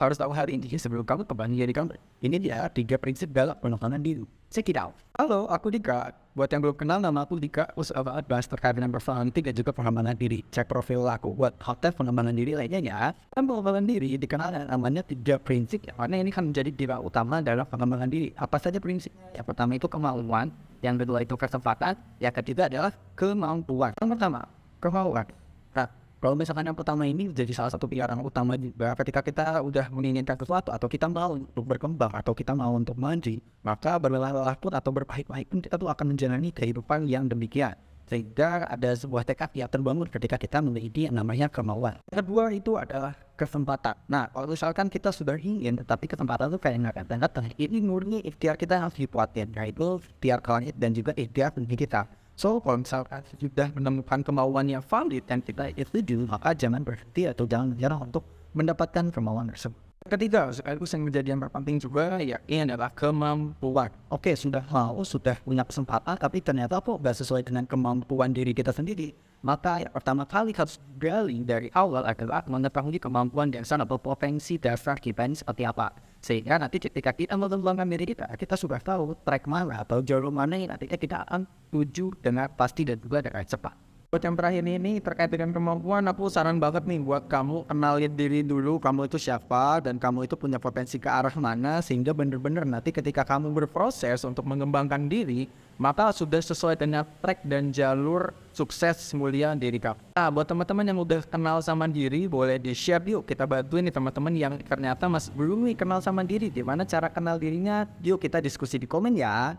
harus tahu hari ini sebelum kamu kembali jadi kamu. Ini dia tiga prinsip dalam penekanan diri. Check it out. Halo, aku Dika. Buat yang belum kenal, nama aku Dika. Suka banget bahas terkait dengan personality dan juga pengembangan diri. Cek profil aku buat hotel pengembangan diri lainnya ya. Dan pengembangan diri dikenal dengan namanya tiga prinsip. Yang mana ini kan menjadi diri utama dalam pengembangan diri. Apa saja prinsipnya? Yang pertama itu kemauan. Yang kedua itu kesempatan. Yang ketiga adalah kemampuan. Yang pertama, kemauan. Nah, kalau misalkan yang pertama ini jadi salah satu pikiran utama juga ketika kita udah menginginkan sesuatu atau kita mau untuk berkembang atau kita mau untuk maju, maka berlelah-lelah pun atau berpahit-pahit pun kita tuh akan menjalani kehidupan yang demikian. Sehingga ada sebuah tekad yang terbangun ketika kita memiliki yang namanya kemauan. Kedua itu adalah kesempatan. Nah, kalau misalkan kita sudah ingin, tetapi kesempatan itu kayak nggak datang-datang, ini murni ikhtiar kita harus dikuatin, yaitu ikhtiar klien dan juga ikhtiar diri kita. So, kalau misalkan sudah menemukan kemauan yang valid dan kita itu maka jangan berhenti atau jangan menyerah untuk mendapatkan kemauan tersebut. Ketiga, sekaligus yang menjadi yang terpenting juga, ya ini adalah kemampuan. Oke, sudah mau, sudah punya kesempatan, tapi ternyata kok gak sesuai dengan kemampuan diri kita sendiri. Maka yang pertama kali harus gali dari awal adalah mengetahui kemampuan dan sana berpotensi dasar kita ini seperti apa. Sehingga nanti ketika kita mengembangkan diri kita, kita sudah tahu track mana atau jalur mana yang nantinya kita akan tuju dengan pasti dan juga dengan cepat. Buat yang terakhir ini terkait dengan kemampuan, aku saran banget nih buat kamu kenalin diri dulu kamu itu siapa dan kamu itu punya potensi ke arah mana sehingga bener-bener nanti ketika kamu berproses untuk mengembangkan diri maka sudah sesuai dengan track dan jalur sukses mulia diri kamu. Nah, buat teman-teman yang udah kenal sama diri, boleh di-share yuk. Kita bantuin nih teman-teman yang ternyata masih belum nih kenal sama diri. Gimana cara kenal dirinya? Yuk kita diskusi di komen ya.